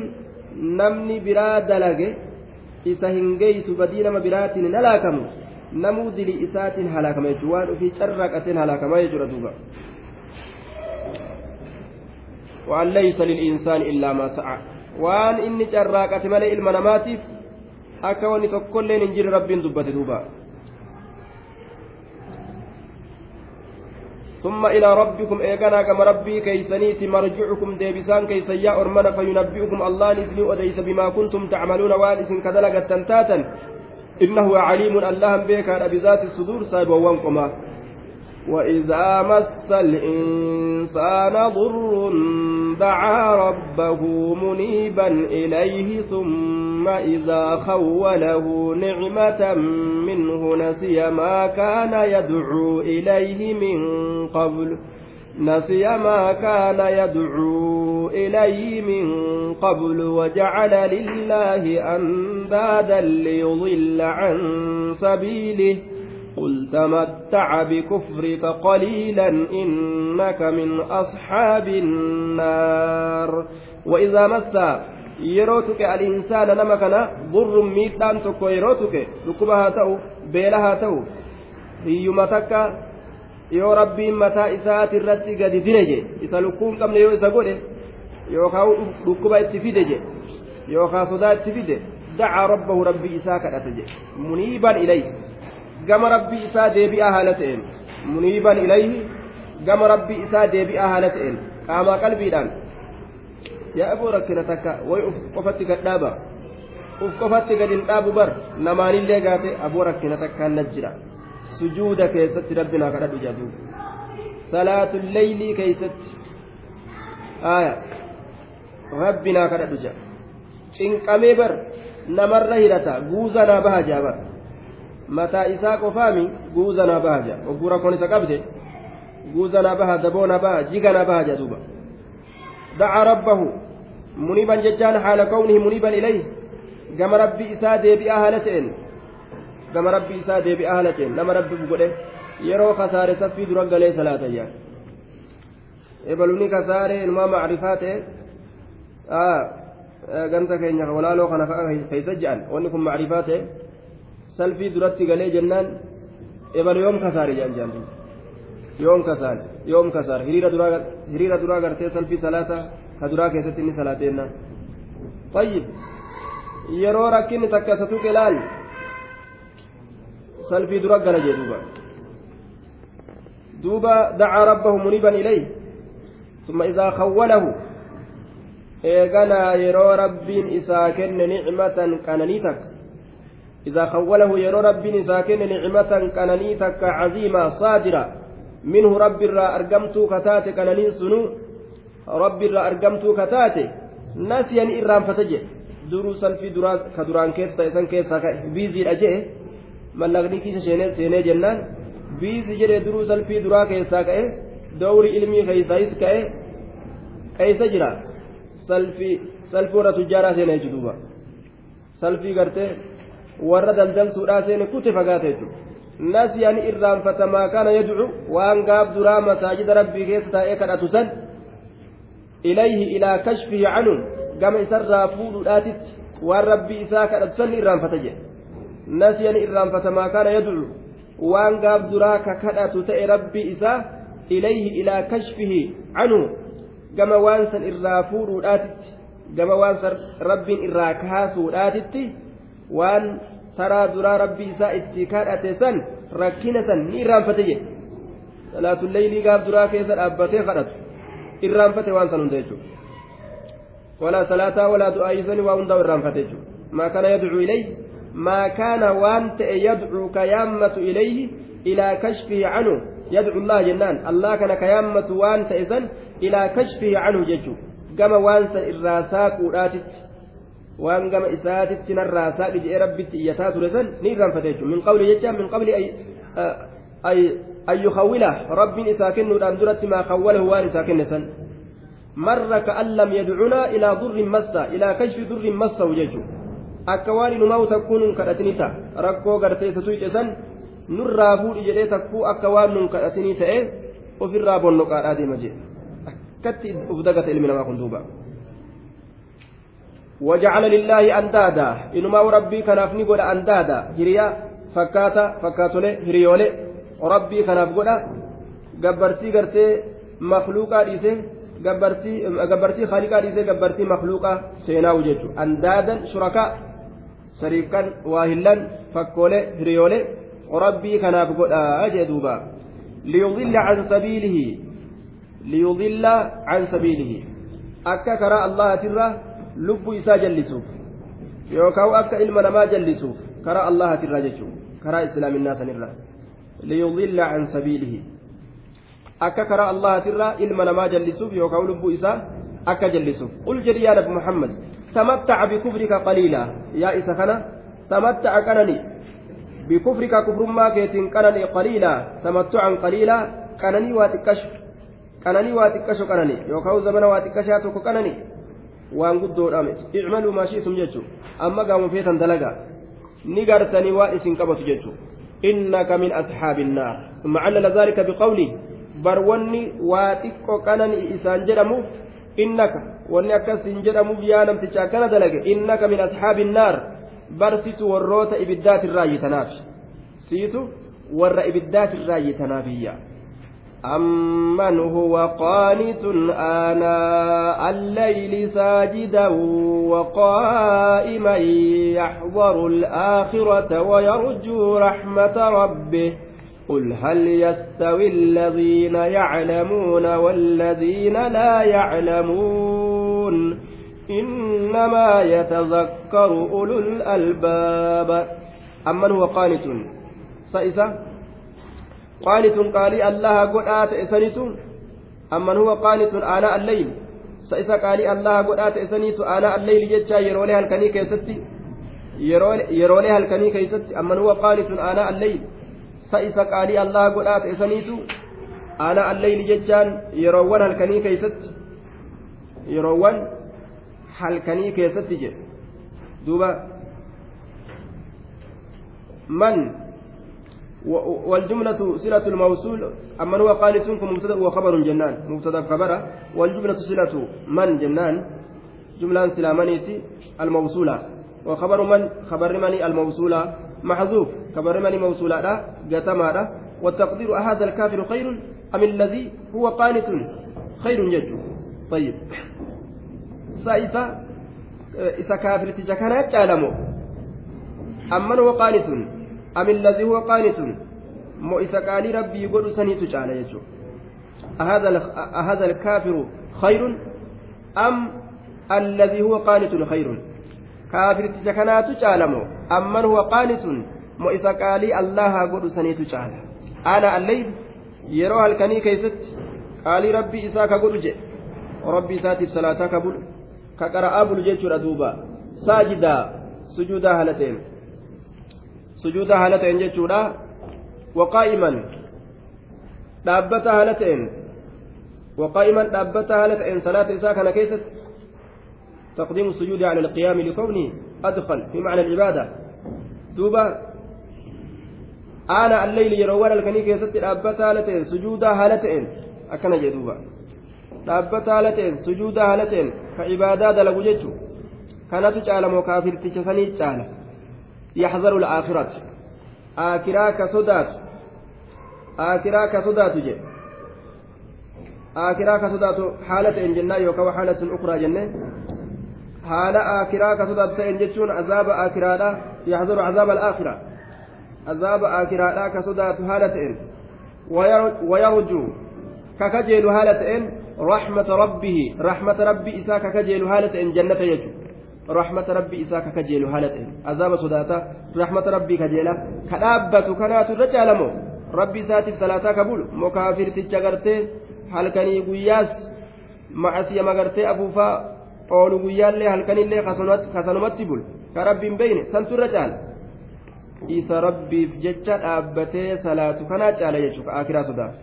namni biraa dalage isa hin geeysu badii nama biraatiin hin halaakamu namuu dilii isaatiin halaakama jechuudha waan ofii carraaqateen halaakama jechuudha duuba وأن ليس للإنسان إلا ما سعى وأن إني جراكت ملئ المناماتف أكوني تقول لين إنجيل رب دبت دوبا ثم إلى ربكم إيقنا كما ربي كيسنيت مرجعكم ديبسان كيسن يا أرمنا فينبئكم الله نزني أديس بما كنتم تعملون وآلس كذلك تنتاتا. إنه عليم الله بك بذات الصدور سايب وانكما. وإذا مس الإنسان ضر دعا ربه منيبا إليه ثم إذا خوله نعمة منه نسي ما كان يدعو إليه من قبل. نسي ما كان يدعو إليه من قبل وجعل لله أندادا ليضل عن سبيله. قل تمتع بكفرك قليلا إنك من أصحاب النار وإذا مس يروتك الإنسان نمكنا ضر ميتان تكو يروتك ركبها تو بيلها تو isaati irratti gadi dine je isa lukkuun qabne yoo isa godhe yookaan dhukkuba itti fide je yookaan sodaa itti fide dacaa rabbahu rabbii isaa kadhate je muniiban ilayhi gama rabbii isaa deebi'aa haala ta'een. Muniiban ilayhi gama rabbii isaa deebi'aa haala ta'een. Qaamaa qalbiidhaan. Yaa aboo rakkina takka way uf qofatti gad dhaaba? Uf qofatti gad hin dhaabu bar namaanillee gaate aboo rakkina takkaan na jira. Sujuuda keessatti rabbinaa kadhadhu jedhu salaatul leeylii keessatti. Aya rabbinaa kadhadhu jedha cinqamee bar namarra hirata guuzanaa baha jaa bar mataa isaa qofaami guuzanaa baha jaa ogguu rakkoon isa qabde guuzanaa baha daboonaa baha jiganaa baha jaa duuba dacaa rabbahu muniiban jechaan haala kawnihi muniiban ilayhi gama rabbi isaa deebi'aa haala ta'een gama rabbi isaa deebi'aa haala ta'een nama rabbi godhe yeroo kasaare saffii dura galee salaatayyaa ebaluni kasaare inumaa macrifaa ta'e ganta keenya walaaloo kana keeysa je'an wanni kun macrifaa ta'e salfii duratti galee jennaan ebalu yoom kasaare je'an je'an yoom kasaare yoom kasaare hiriira duraa gartee salfii salaata ka duraa keessatti inni salaateenna طيب yeroo rakkinni takka isa tuqe laal salfii dura gala jee duuba duuba dacaa rabbahu muniiban ilayh ثم إذا خوله eeganaa yeroo rabbiin isaa kenne nicmatan qananii takka إذا خوله يرى رب ساكن نعمة كنني تك عظيمة صادرة. منه رب الرا أرقمت كتات كنني سنو. رب الرا أرقمت كتات ناسيا إرام فتجه. دروسا في دراس كدران كيس تيسان كيس بيزي أجه من نغني كيس شيني سيني جنان. بيزي جري دروسا في درا كيسا كأه دوري علمي كيسايس كأه كيس جرا سلفي سلفورة تجارة سيني جدوبا. سلفي قرتي warra daldaltuudhaa seene kute fagaate jechuudha nasiyaan irraanfatamaa kana yadcu waan gaaf duraa masaajida rabbii keessa taa'ee kadhatu san ilayhi ilaa kashfihi canhu gama isarraa fuudhuudhaatitti waan rabbii isaa kadhatu san irraanfata jedhe nasiyaan irraanfatamaa kana yadcu waan gaaf duraa ka kadhatu ta'e rabbii isaa ilayhi ilaa kashfihi canhu gama waan san irraa fuudhuudhaatitti gama waan san rabbiin irraa kaasuudhaatitti waan taraa duraa rabbii isaa itti kadhate san rakkina san ni irraanfate jedhe salaatulleeylii gaaf duraa keessa dhaabbatee kadhatu irraanfate waan san hunda jechuudha walaa du'aayyisanii waa hundaa irraanfate jechuudha maa kana yadcuu ilayhi maa kaana waan ta'e yadcuu ka yaammatu ilayhi ilaa kashfihi canhu yadcu allah jennaan allah kana ka yaammatu waan ta'e san ilaa kashfihi canhu jechuudha gama jechuudha min qabli jecha min qabli an yukhawwila rabbiin isaa kennuudhaan duratti maa khawwalahu waan isaa kenne san marra ka'an lam yadcunaa ilaa durrin massa ilaa kashfi durrin massahu jechuudha akka waan inumaa takkuu nun kadhatini ta'a rakkoo gartee isa tuyce san nurraa fuudhi jedhee takkuu akka waan nun kadhatinii ta'e ofirraa bonnoqaadhaa deema jedhe akkatti uf dagata ilmi namaa kun duuba. وجعل لله أندادا إنما ربي كان أفني قد أندادا هريا فكاتا فكاتولي هريولي ربي gabbartii gartee makluuqaa dhiise gabbartii gabbartii khaliqaa dhiise gabbartii makluuqaa seenaa'u jechuudha andaadan shurakaa shariikan waa hillan fakkoolee hiriyoolee rabbii kanaaf godhaa jee duuba ليضل عن سبيله ليضل عن سبيله أكا كرا الله ترى لب إسا جلسوف يوكاو أكا إلما نما جلسوف كرا الله ترى جتشو كرا إسلام الناس نرى ليضل عن سبيله أكا كرا الله ترى إلما نما جلسوف يوكاو لب إسا أكا جلسوف قل جري يا محمد تمتع بكفرك قليلا يا إسا خنا تمتع كنني بكفرك كفر ما كيتين كنني قليلا تمتعا قليلا كنني واتكش كنني واتكش كنني يوكاو زمن واتكشاتك كنني waan guddoodha miti icmaluu maa shi'tum jechuun amma gaama feetan dalagaa ni gartanii waan isin qabatu jechuun innaka min asxaabi naar ثم علل ذلك بقوله بروني واتق قنني إسان جرموف إنك wanni akkas hin jedhamuuf yaa namticha akkana dalage innaka min ashaabi الnaar barsitu warroota ibiddaatirraa yitanaaf siitu warra ibiddaatirraa yitanaafiyya أمن هو قانت آناء الليل ساجدا وقائما يحضر الآخرة ويرجو رحمة ربه؟ قل هل يستوي الذين يعلمون والذين لا يعلمون؟ إنما يتذكر أولو الألباب. أمن هو قانت؟ سائسة قانت قالي الله قد آت إسنيت أمن هو قانت آناء الليل. سائسة قالي الله قد آت إسنيت آناء الليل جتشا يرولي هالكني كيستي. يرولي هالكني كيستي. أمن هو قانت آناء الليل. sa isa qaalii allah godhaa ta'e saniitu ana alleyli jechaan yeroowwan halkanii keeysatti yeroowwan halkanii keessatti jedhe duuba man والجملة صلة الموصول أما هو قانت مبتدأ وخبر جنان مبتدأ خبر. والجملة صلة من؟ جنان. جملة سلامانيتي الموصولة. وخبر من؟ خبر من الموصولة؟ محذوف. كبرمني موصولا قتما والتقدير أهذا الكافر خير أم الذي هو قانت؟ خير يجو طيب. سائسة إذا كافر تجكنا تعلموا أمن هو قانت؟ أم الذي هو قانت مو إذا قال ربي يقول سني تجعل يجو أهذا أهذا الكافر خير أم الذي هو قانت خير kaafirticha kanaatu caalamoo amman huwa qaanitun mo isa qaalii allaha godhu saniitu caala ana alleyl yeroo halkanii keeysatti qaalii rabbii isaa ka godhu jedhe rabbii isaatiif salaataa ka bulu ka qara'aa bulu jechuudha duuba saajidaa sujuudaa haala ta'een jechuudha. Waqaa'iman dhaabbataa haala ta'een waqaa'iman dhaabbataa haala ta'een تقديم السجود على القيام لكونه أدخل في معنى العبادة دوبا أنا الليل يروان الكنيك يستي أبتا هالتين سجودا هالتين أكنا جدوبا أبتا هالتين سجودا هالتين كعبادة دلقو كانت تعالى مكافر تشفني تعالى يحذر الآخرة آكرا كصدات آكرا كصدات جي آكرا كصدات حالة إن جنة يوكا وحالة أخرى جنة haala aakiraa ka sodaatu ta'een jechuun azaaba aakiraadha yaxzaru azaaba alaakiraa azaaba aakiraadha ka sodaatu haala ta'een wayarju ka kajeelu haala ta'een raxmata rabbihi raxmata rabbi isaa ka kajeelu haala ta'een jannata jechu raxmata rabbi isaa ka kajeelu haala ta'een azaaba sodaata raxmata rabbii kajeela ka dhaabbatu kanaatu irra caalamoo rabbi isaatiif salaataa ka bulu mokaafirticha gartee halkanii guyyaas macasiyama gartee afuufaa oolu guyyaallee halkanillee kasanumatti bul ka rabbiin beyne santurra caala isa rabbiif jecha dhaabbatee salaatu kanaa caala jechuudha akiraa sodaaf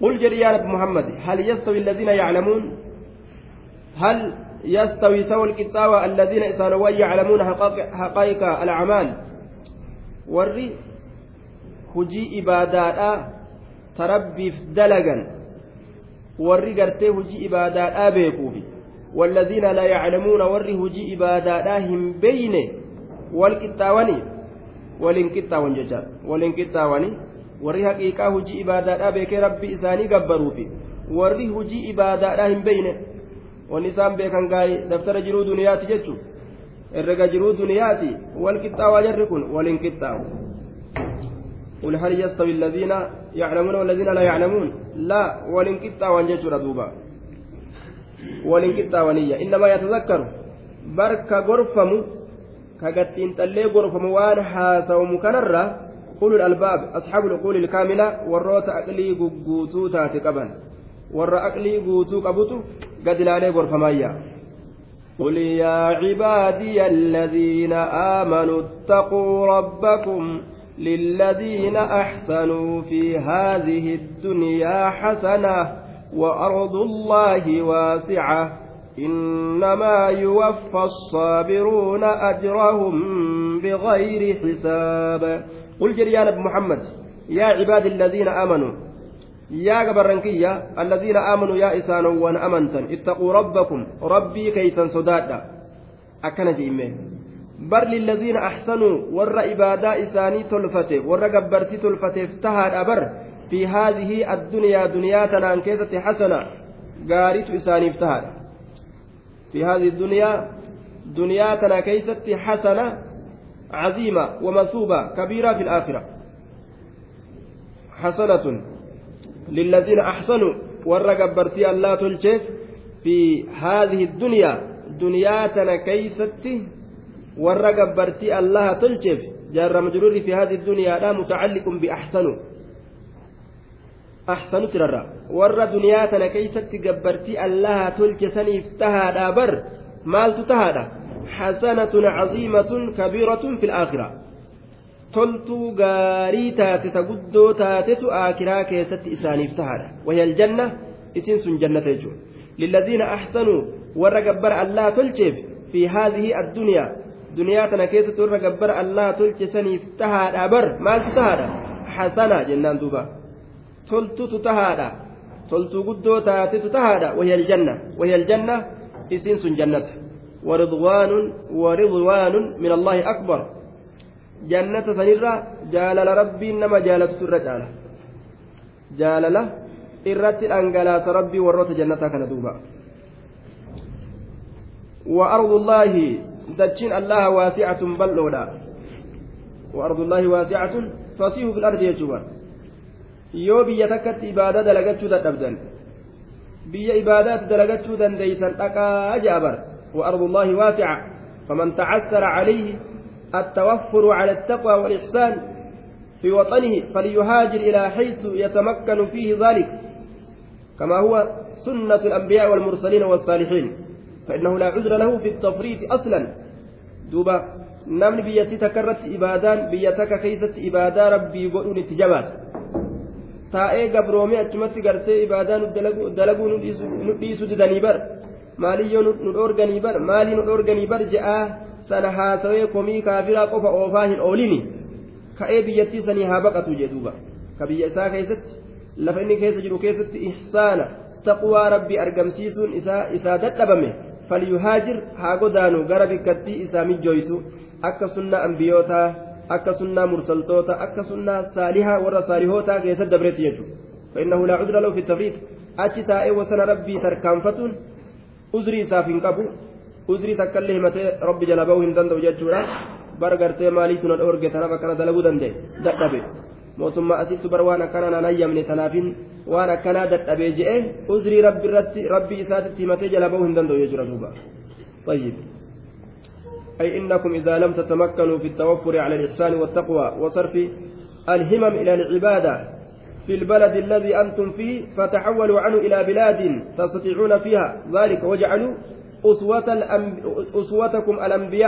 قل جري يا نبي محمد هل يستوي الذين يعلمون هل يستوي سوى الكتاب الذين إسانوا يعلمون حقائق الأعمال هجي إبادات تربي في دلقا warri gartee hujii ibaadaadhaa beekuufi والذين لا يعلمون warri hujii ibaadaadhaa hin beyne wal qixxaawanii waliin qixxaawan jecha waliin qixxaawanii warri haqiiqaa hujii ibaadaadhaa beekee rabbi isaanii gabbaruufi warri hujii ibaadaadhaa hin beyne wanni isaan beekan gaa'ee daftara jiruu duniyaati jechuun? Herrega jiruu duniyaati wal qixxaawaa jarri kun waliin qixxaawu. قل هل يستوي الذين يعلمون والذين لا يعلمون لا ولنكتا وانجيشورا دوبا ولنكتا ونية إنما يتذكر بركة غرفم كغتين تلي غرفم وان حاسوم كنرة أولو الألباب أصحاب العقول الكاملة والروت أقلي قوتو تاتي قبن ور أقلي قبوتو قد لا غرفمايا قل يا عبادي الذين آمنوا اتقوا ربكم للذين أحسنوا في هذه الدنيا حسنة وأرض الله واسعة. إنما يوفى الصابرون أجرهم بغير حساب. قل جريان محمد يا عباد الذين آمنوا يا قبرنكية الذين آمنوا يا إسان وأن أمنتم اتقوا ربكم ربي كيسا سدادا أكن lilladiina axsanuu warra ibaadaa isaanii tolfate warra gabbartii tolfateef tahaadha bar fi haadhihi addunyaa duniyaa tanaan keessatti xasana gaariitu isaaniif tahaadha fi haadhihi duniyaa duniyaa tana keessatti xasana عظيمة ومثوبة كبيرة في الآخرة حسنة للذين أحسنوا ورقبرتي الله تلشف في هذه الدنيا دنياتنا كيستي warra gabbartii allaha tolcheef jaarra majruurri fi haadhi duniyaadha mutacalliqun biaxsanu axsanu tirarra warra duniyaa tana keeysatti gabbartii allaha tolche saniif tahaadha bar maaltu tahaadha xasanatun caziimatun kabiiratun fi laakhira toltuu gaarii taate ta guddoo taatetu aakiraa keessatti isaaniif tahaadha wahiya aljanna isin sun jannata jechuudha lilladhiina axsanuu warra gabbara allaha tolcheef fi haadhihi addunyaa duniyaa tana keessatti warra gabbara allah tolche saniif tahaadha bar maaltu tahaadha hasana jennaan duuba toltutu tahaadha toltuu guddoo taatetu tahaadha wahiya aljanna wahiya aljanna isiin sun jannata ورضوان ورضوان من الله أكبر جنة سنرة جالل ربي إنما جالت سر جالة. جالل إرت الأنجلات ربي ورت جنتها كان دوبا. وأرض الله دجين الله واسعة بلولا وأرض الله واسعة فصيح في الأرض يجوبا yoo biyya takkatti ibaadaa dalagachuu dadhabdan biyya ibaadaatti dalagachuu dandeeysan dhaqaa jaabar وأرض الله واسعة. فمن تعسر عليه التوفر على التقوى والإحسان في وطنه فليهاجر إلى حيث يتمكن فيه ذلك كما هو سنة الأنبياء والمرسلين والصالحين فإنه لا عذر له في التفريط أصلا دوبا irratti ibaadaan biyya takka keessatti ibaadaa rabbii godhuun itti jabaata taa'ee gabroomee achumatti gartee ibaadaa dalaguu nu dhiisuu didanii bar maaliyyoo nu dhoorganii bar maalii nu je'aa sana haasawee komii kaafiraa qofa oofaa hin oolini ka'ee biyyattii sanii haa baqatu jedhuuba ka biyya isaa keessatti lafa inni keessa jiru keessatti ihsaana taqwaa rabbii argamsiisuun isaa dadhabame falyuhaajir haa godaanu gara bikkattii isaa mijjooysu akka sunnaa ambiyootaa akka sunnaa mursaltoota akka sunnaa saalihaa warra saalihootaa keessatti dabretti jechuudha فإنه لا عذر له في التفريط أتي تائه وسن ربي تركانفتون عذري سافين قبو عذري تكله متى ربي جلبه هندن دو جدورا برغرتي مالي تنال أورجي تنبا كان دلبو دندي دقبه mootummaa asitti bar waan akkanaa naan hayyamne tanaafin waan akkanaa dadhabee je'e uzrii rabbi irratti rabbi isaatitti himatee jala bahuu hin danda'u jechuudha duuba. طيب أي إنكم إذا لم تتمكنوا في التوفر على الإحسان والتقوى وصرف الهمم إلى العبادة في البلد الذي أنتم فيه فتحولوا عنه إلى بلاد تستطيعون فيها ذلك وجعلوا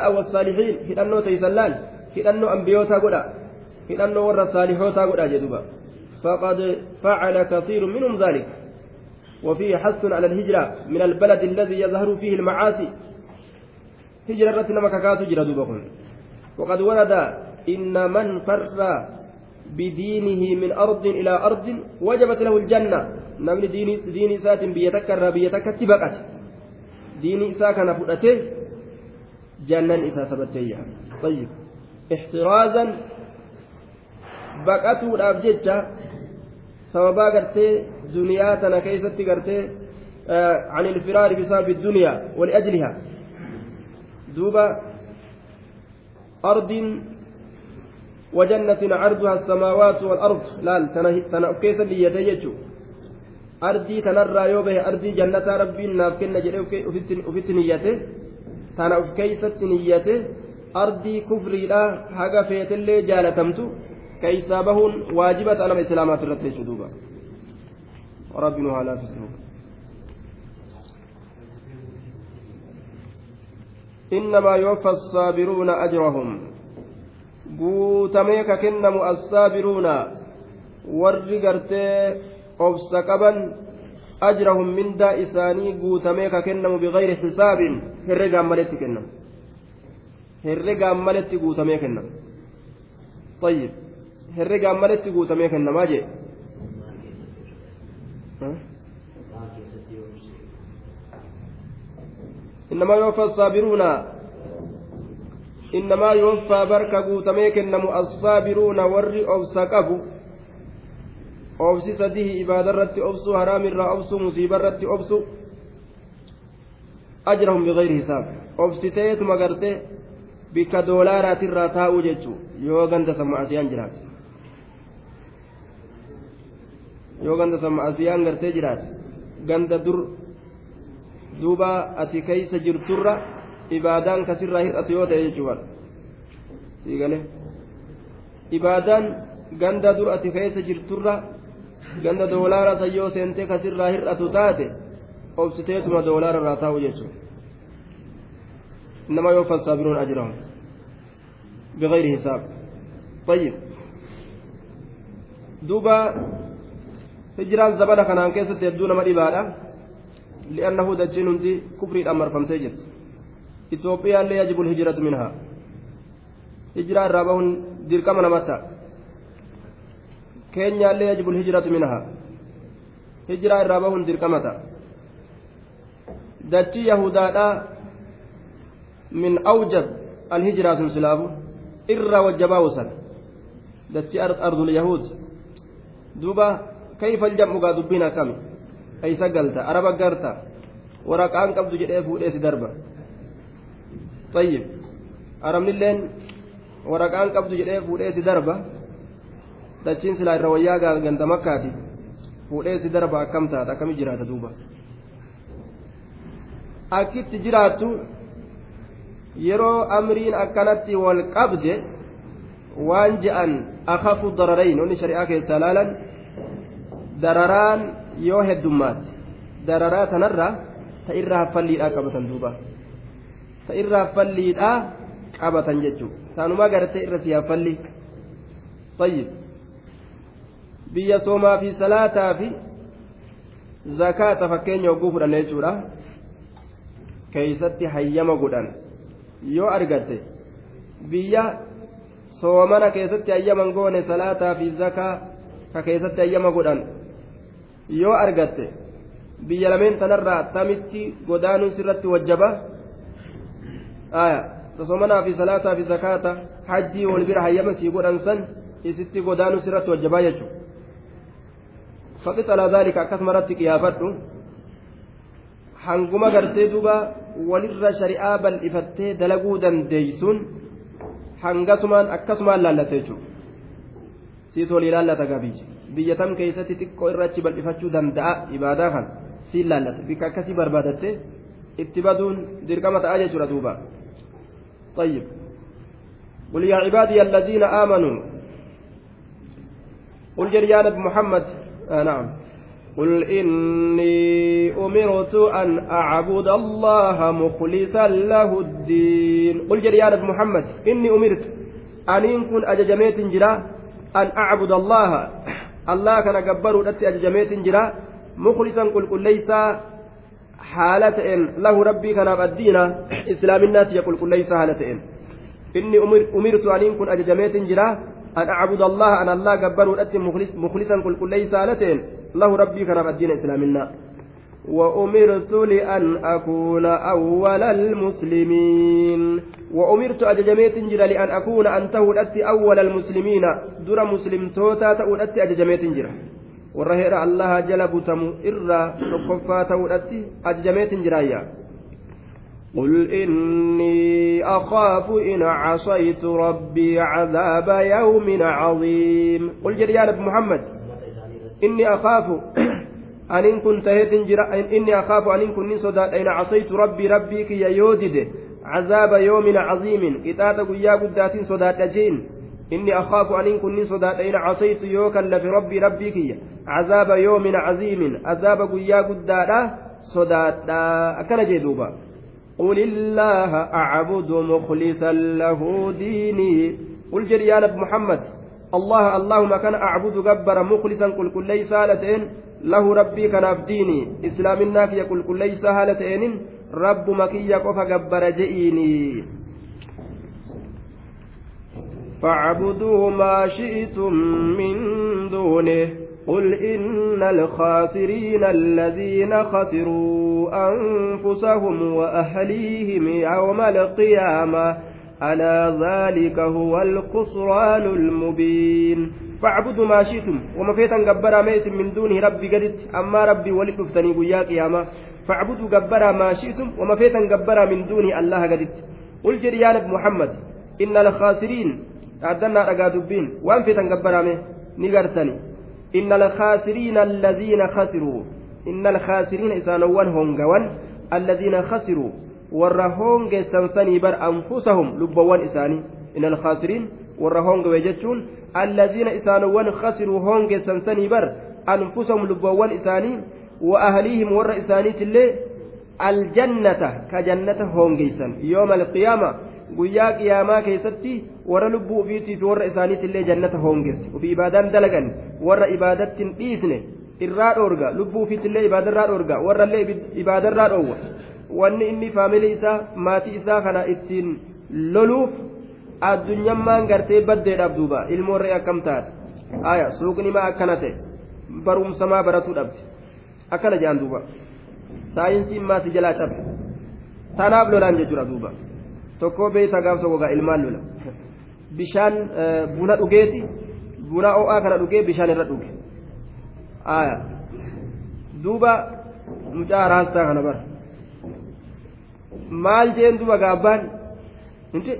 والصالحين. في أنه تيسلان. في أنه أنبياء تقول hidhannoo warra saalihootaa godha jedhuba فقد فعل كثير منهم ذلك. وفيه حث على الهجرة من البلد الذي يظهر فيه المعاصي. هجرة رتنا مكاكات هجرة دوبكم وقد ورد إن من فر بدينه من أرض إلى أرض وجبت له الجنة. نمن دين دين سات بيتكر بيتك تبقت دين إسا كان فؤته جنة إسا سبتيه طيب احترازا baqatuudhaaf jecha sababaa gartee duniyaa tana keessatti gartee عن الفرار بسبب الدنيا ولأجلها دوبا أرض وجنة عرضها السماوات والأرض لا تنأكيس ليدي أرضي تنرى يوبه أرضي جنة ربي ناف كنا جري أفت نيته تنا أفكيست نيته أرضي كفري لا حاجة فيت اللي جالتمتو كيسا بهون واجبة أنا إسلامات الرتي شدوبا ربنا على فسنوب إنما يوفى الصابرون أجرهم guutamee ka kennamu assaabiruuna warri gartee obsa qaban ajrahum mindaa isaanii guutamee ka kennamu bigayri xisaabin herregaan maletti kennamu herregaan maletti guutamee kennama طيب herregaan maletti guutamee kennamaa jee إنما يوفى الصابرون إنما يوفى بركة قوتمي كنمو الصابرون ور أبس قبو أبس سديه إبادة رت أبسو حرام الرا أبسو مصيبة رت أبسو أجرهم بغير حساب أبس تيت مغرتي بك دولارات الرا تاو جيتشو yoo ganda sammaasiyaan jiraate yoo ganda sammaasiyaan gartee jiraate ganda dur duuba ati keeysa jirturra ibaadaan kasirraa hir'atu yoo ta'e jechuudha siigale ibaadaan ganda dur ati keessa jirturra ganda doolaara san yoo seentee kasirraa hir'atu taate obsiteetuma doolaara irraa taa'u jechuudha إنما يوفى الصابرون أجرهم بغير حساب طيب دوبا هجران زبنا كان كيسة يبدون مريبالا لأنه دجين كفر الأمر فمسجد itoophiyaallee yajibu lhijratu minhaa hijiraa irraa bahuun dirqama namatti keenyaallee yajibul hijratu minhaa. Hijraa irraa bahuun dirqamata. Dachii yahudaadhaa min awjab alhijiraa sun silaabu irraa wajjabaawusan dachii ardul yahuud. Duuba kayfa aljam'ugaa dubbiin akkami eeysa galta araba garta. Waraqaan qabdu jedhee fuudhee si darba. Ayyib arabnilleen waraqaan qabdu jedhee fuudhee si darba. Dachiin silaa irra wayyaa ganda makkaati fuudhee si darba akkam taata akkami jiraata duuba akkitti jiraattu yeroo amriin akkanatti wal qabde waan je'an akafu dararayn onni shari'aa keessaa laalan dararaan yoo heddummaatti dararaa tanarra ta irra haffalliidhaa qabatan duuba ta irraa falliidhaa qabatan jechuudha taanuma gartee irra siyaa falli tayyib biyya soomaa fi salaataa fi zakaata fakkeenya hogguu fudhanne jechuudha keeysatti hayyama godhan yoo argatte biyya soomana keessatti hayyaman goone salaataa fi zakaa ka keessatti hayyama godhan yoo argatte biyya lameen tanarraa tamitti godaanuun sirratti wajjaba aya sosomanaa fi salaataa fi zakaata hajjii wal bira hayyama sii godhan san isitti godaanu sirratti wajjabaa hanguma gartee duba walirra shari'aa bal'ifattee dalaguu dandeeysuun hangasumaan akkasumaan laallate jechuudha siis walii laallata gabii biyya tam keessatti xiqqoo irrachi bal'ifachuu danda'a ibaadaa kan siin laallata bika akkasii barbaadatte itti baduun dirqama ta'a jechuudha duuba. طيب قل يا عبادي الذين آمنوا قل جريان محمد آه نعم. قل إني أمرت أن أعبد الله مخلصا له الدين. قل جريان محمد إني أمرت أن يكون أججميت جرا أن أعبد الله. الله كان جبر أججميت جرا مخلصا. قل قل ليس haala ta'een lahu rabbii kanaaf addiina islaaminaati yaqul qulleeysa haala ta'een inni umirtu aniin kun ajajameetin jira an acbuda allaha an allah gabbaruudhatti muklisan qulqulleeysa haala ta'een lahu rabbii kanaaf addiina islaaminaa وأمرت لأن أكون أول المسلمين وأمرت أججميت جرا لأن أكون أنته أول المسلمين در مسلم توتا تأولت أججميت جرا warra heera allaha jala butamu irraa tokkoffaa ta'uudhatti ajajameetin jiraayya قل إني أخاف إن عصيت ربي عذاب يوم عظيم قل جريان محمد إني أخاف أن إن كنت إني أخاف أن إن كنت أين عصيت ربي ربي كي يودد عذاب يوم عظيم إتاتا قيا قدات صداد أجين إني أخاف أن إن كنت صداد أين عصيت يوكا لفي ربي ربي كي عذاب يوم عظيم عذاب قيا قدات صداد أكن جدوبا قل الله أعبد مخلصا له ديني. قل جريان محمد الله اللهم كان أعبد جبر مخلصا قل كل ليس هالتين له ربي كان ديني إسلامنا كي يقول كل ليس هالتين رب مكي يقف جبر جئيني. فاعبدوا ما شئتم من دونه. قل إن الخاسرين الذين خسروا أنفسهم وأهليهم يوم القيامة ألا ذلك هو الخسران المبين فاعبدوا ما شئتم وما فيتا جبرا ميت من دونه ربي قدت أما ربي ولد افتني قيا قيامة فاعبدوا جبرا ما شئتم وما فيتا جبرا من دونه الله قدت قل جريان محمد إن الخاسرين أدنا رقا دبين وأن فيتا جبرا مي نقرتني إن الخاسرين الذين خسروا إن الخاسرين إسانوان هونغوان الذين خسروا warra hoongeessan sanii bar anfusahum lubbawwan isaanii in alkhaasiriin warra hoongawe jechuun allaziina isaanowwan khasiruu hoongeessan sanii bar anfusahum lubbawwan isaanii wa ahliihim warra isaaniitillee aljannata ka jannata hoongeysan yooma alqiyaama guyyaa qiyaamaa keessatti warra lubbuu ufiitii fi warra isaaniitillee jannata hoongeesse ufi ibaadaan dalagan warra ibaadattiin dhiisne irraa dhoorga. Lubbuu ufiitillee ibaadarraa dhoorga warrallee ibaadarraa dhoowwa. Wanni inni faamilii isaa maatii isaa kana ittiin loluuf addunyammaan gartee baddeedhaaf duuba. Ilmoorree akkam taate? Aya suuqni maa akkana ta'e? Barumsamaa baratuu dhabde? Akkana jedhan duuba. Saayinsiin maasi jalaa cabe tanaaf lolaan jechuudha duuba tokko beeyta gaaf tokko gaa ilmaan lola bishaan buna dhugeeti buna o'aa kana dhugee bishaan irra dhuge aya duuba mucaa raastaa kana bara maal jeen duba gaabbaan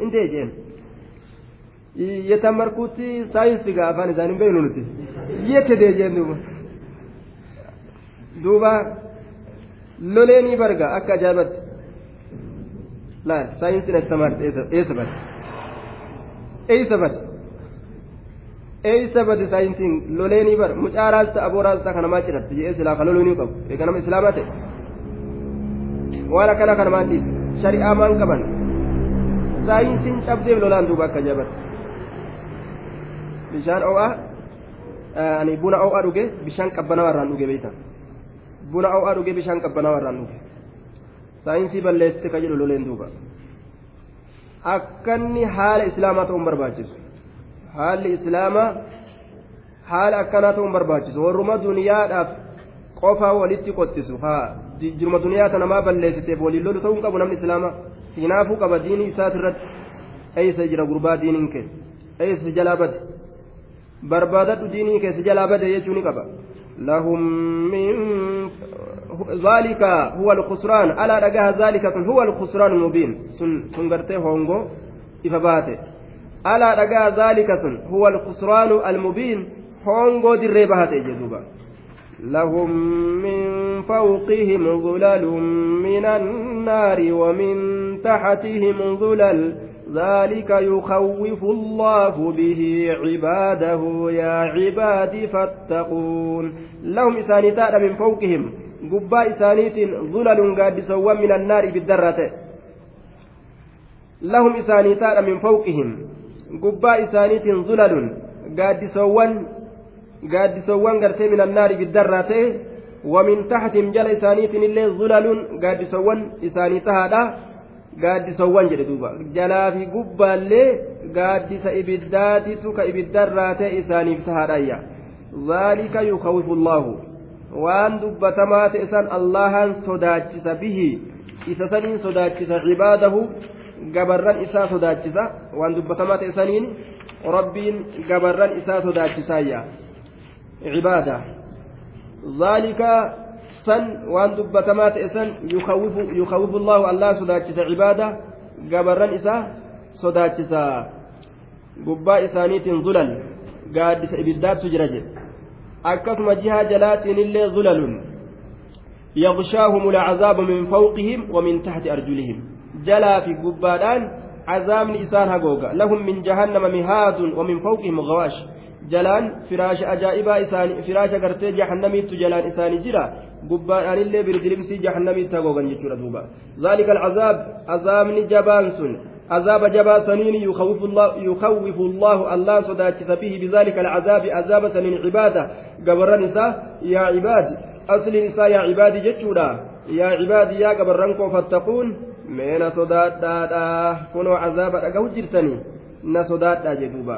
intee jeen yetammarkuutti saayinsi gaa afaan isaanii beeknu nuti yette dee jeen duuba duuba loleenii barga akka ajaa'ibatti eessa bade eessa bade saayinsiin loleenii bar mucaa raasta aboo raasta kana maa cidhatte jee silaa ka loleenii qabu eega nama islaamaa ta'e waan akkana kana maatiif shari'aa maan qaban saayinsiin cabdeef lolaan duuba akka jaban bishaan o'aa ani buna o'aa dhuge bishaan qabbanaa irraan dhuge beeyta buna o'aa dhuge bishaan qabbanaa irraan dhuge saayinsii balleessite ka jedhu loleen duuba. Akkanni haala islaamaa ta'uun barbaachisu. Haalli islaamaa haala akkanaa ta'uun barbaachisu. Warruma duniyaadhaaf qofaa walitti qottisu. Haa jirma duniyaa ta namaa balleessiteef waliin lolu ta'uu qabu namni islaamaa hinaafuu qaba. Diinii isaas irratti eeysa jira? Gurbaa diiniin kee eeysa jalaa bade? Barbaadadhu diinii kee si jalaa bade jechuu qaba لهم من ذلك هو الخسران. ألا رجاها ذلك هو الخسران المبين. سن هونغو إفباته ألا رجاها ذلك هو الخسران المبين. هونغو دي ريبهاته جدوبا. لهم من فوقهم ظلل من النار ومن تحتهم ظلل ذلك يخوف الله به عباده يا عباد فاتقون. لهم إسانيتان من فوقهم قبا إسانيت ظلل قاد سوا من النار بالدرة. لهم إسانيتان من فوقهم قبا إسانيت ظلل قاد سوا gaaddisawwan gartee min annaari biddarraa ta'e wamin taxatim jala isaaniitiin illee zulalun gaaddisawwan jedhe duuba jalaa fi gubbaallee gaaddisa ibiddaatitu ka ibiddarraa ta'e isaaniif tahaadhayya ذلك يخوف الله waan dubbatamaa ta'e san allahan sodaachisa bihi isa saniin sodaachisa cibaadahu gabarran isaa sodaachisa waan dubbatamaa ta'e saniin rabbiin gabarran isaa sodaachisaayya عبادة ذلك san waan dubbatamaa ta'e san yukawifu allahu allah sodaachisa cibaada gabarran isaa sodaachisa gubbaa isaaniitiin zulal gaaddisa ibiddaattu jira jedhe akkasuma jihaa jalaatiin illee zulalun يغشاهم العذاب من فوقهم ومن تحت أرجلهم جلا في قبادان عذاب إسان هقوقا لهم من جهنم مهاد ومن فوقهم غواش جلان فراش أجائبا إسان فراش قرتي جهنمي جلان إسان جرا قبادان اللي بردلمسي جهنمي تقوقا يجور دوبا ذلك العذاب عذاب جبان سن عذاب جبا سنين يخوف الله يخوف الله الله صداتي به بذلك العذاب عذاب سنين عباده قبر نساء يا عباد asliin isaa yaa cibaadii jechuudha yaa cibaadii yaa gabarran koo fattaquun mee na sodaadhaadha kunoo cazaaba dhagahu jirtanii na sodaadhaa jedhuuba